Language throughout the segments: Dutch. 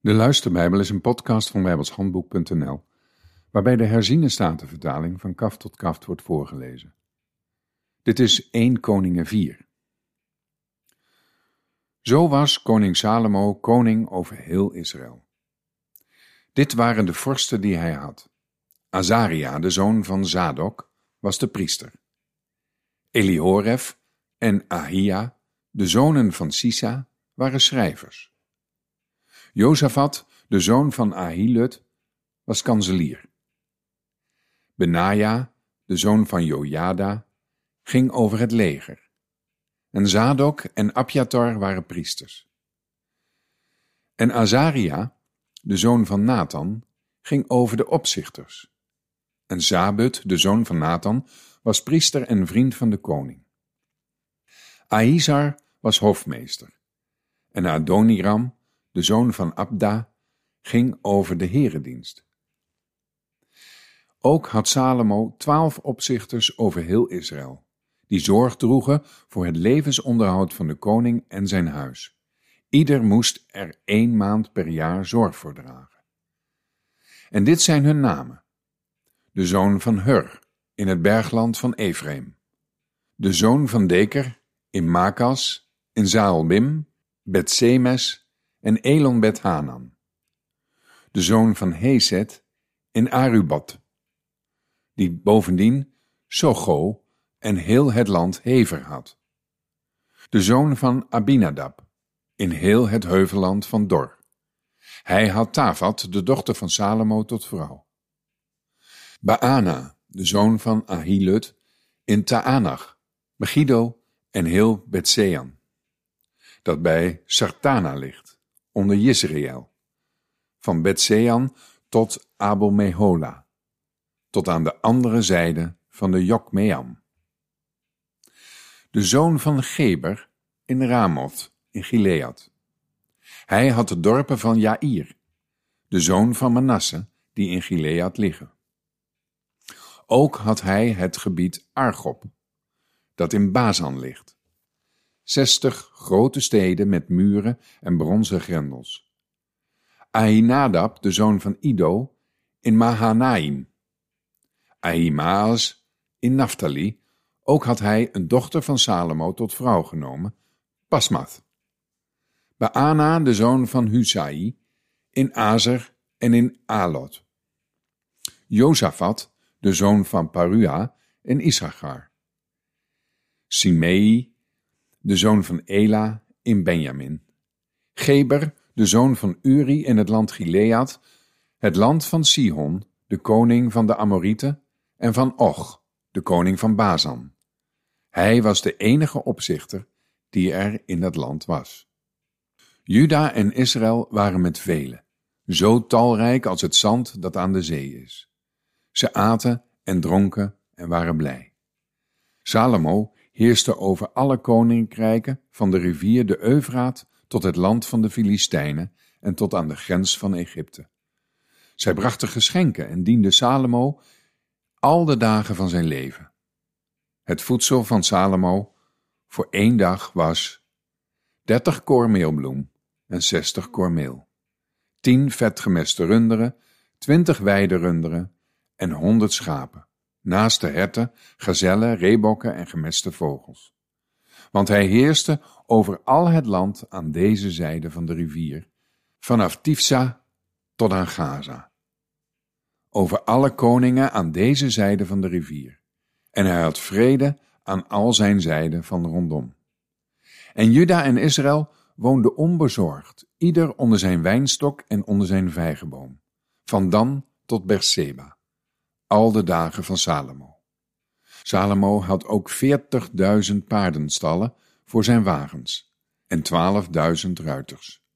De Luisterbijbel is een podcast van bijbelshandboek.nl, waarbij de herziene statenvertaling van kaft tot kaft wordt voorgelezen. Dit is 1 Koningen 4. Zo was koning Salomo koning over heel Israël. Dit waren de vorsten die hij had. Azaria, de zoon van Zadok, was de priester. Elihoref en Ahia, de zonen van Sisa, waren schrijvers. Jozafat, de zoon van Ahilud, was kanselier. Benaja, de zoon van Jojada, ging over het leger. En Zadok en Abjatar waren priesters. En Azaria, de zoon van Nathan, ging over de opzichters. En Zabud, de zoon van Nathan, was priester en vriend van de koning. Ahizar was hofmeester. En Adoniram, de zoon van Abda, ging over de heredienst. Ook had Salomo twaalf opzichters over heel Israël, die zorg droegen voor het levensonderhoud van de koning en zijn huis. Ieder moest er één maand per jaar zorg voor dragen. En dit zijn hun namen. De zoon van Hur, in het bergland van Ephraim. De zoon van Deker, in Makas, in Zaalbim, Betsemes en Elon bet Hanan, de zoon van Hezet in Arubat, die bovendien Sogo en heel het land Hever had, de zoon van Abinadab in heel het heuvelland van Dor. Hij had Tafat, de dochter van Salomo, tot vrouw. Baana, de zoon van Ahilud, in Taanach, Megiddo en heel Betsean, dat bij Sartana ligt onder Jezreel, van Betsean tot Abel-Mehola, tot aan de andere zijde van de Jokmeam. De zoon van Geber in Ramoth in Gilead. Hij had de dorpen van Jair, de zoon van Manasse, die in Gilead liggen. Ook had hij het gebied Argob, dat in Bazan ligt zestig grote steden met muren en bronzen grendels. Ahinadab, de zoon van Ido, in Mahanaim. Ahimaas in Naphtali, ook had hij een dochter van Salomo tot vrouw genomen, Pasmath. Baana, de zoon van Husai, in Azer en in Alot. Jozafat, de zoon van Parua, in Issachar. Simei, de zoon van Ela, in Benjamin. Geber, de zoon van Uri in het land Gilead, het land van Sihon, de koning van de Amorieten, en van Och, de koning van Bazan. Hij was de enige opzichter die er in dat land was. Juda en Israël waren met velen, zo talrijk als het zand dat aan de zee is. Ze aten en dronken en waren blij. Salomo heerste over alle koninkrijken van de rivier de Eufraat tot het land van de Filistijnen en tot aan de grens van Egypte. Zij brachten geschenken en dienden Salomo al de dagen van zijn leven. Het voedsel van Salomo voor één dag was dertig koormeelbloem en zestig koormeel, tien vetgemeste runderen, twintig runderen en honderd schapen naast de herten, gazellen, reebokken en gemeste vogels. Want hij heerste over al het land aan deze zijde van de rivier, vanaf Tifsa tot aan Gaza. Over alle koningen aan deze zijde van de rivier. En hij had vrede aan al zijn zijden van rondom. En Juda en Israël woonden onbezorgd, ieder onder zijn wijnstok en onder zijn vijgenboom, van Dan tot Berseba al de dagen van Salomo. Salomo had ook veertigduizend paardenstallen voor zijn wagens en twaalfduizend ruiters.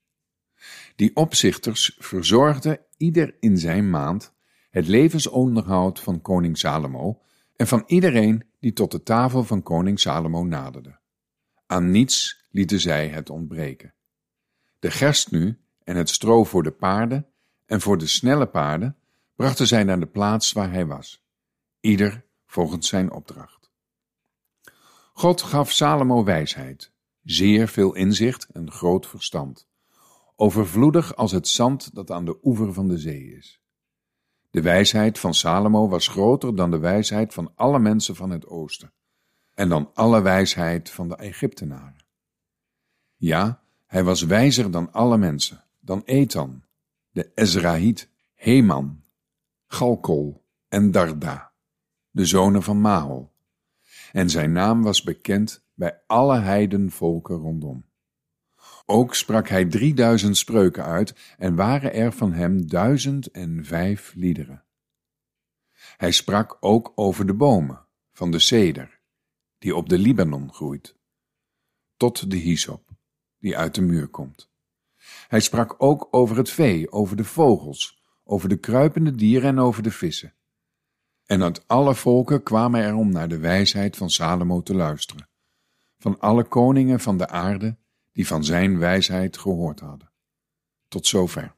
Die opzichters verzorgden ieder in zijn maand het levensonderhoud van koning Salomo en van iedereen die tot de tafel van koning Salomo naderde. Aan niets lieten zij het ontbreken. De gerst nu en het stro voor de paarden en voor de snelle paarden brachten zij naar de plaats waar hij was, ieder volgens zijn opdracht. God gaf Salomo wijsheid, zeer veel inzicht en groot verstand. overvloedig als het zand dat aan de oever van de zee is. De wijsheid van Salomo was groter dan de wijsheid van alle mensen van het oosten en dan alle wijsheid van de Egyptenaren. Ja, hij was wijzer dan alle mensen, dan Ethan, de Ezrahiet, Heman, Galkol en Darda, de zonen van Mahol. En zijn naam was bekend bij alle heidenvolken rondom. Ook sprak hij drieduizend spreuken uit en waren er van hem duizend en vijf liederen. Hij sprak ook over de bomen van de ceder, die op de Libanon groeit, tot de hyssop, die uit de muur komt. Hij sprak ook over het vee, over de vogels, over de kruipende dieren en over de vissen. En uit alle volken kwamen er om naar de wijsheid van Salomo te luisteren, van alle koningen van de aarde die van zijn wijsheid gehoord hadden. Tot zover.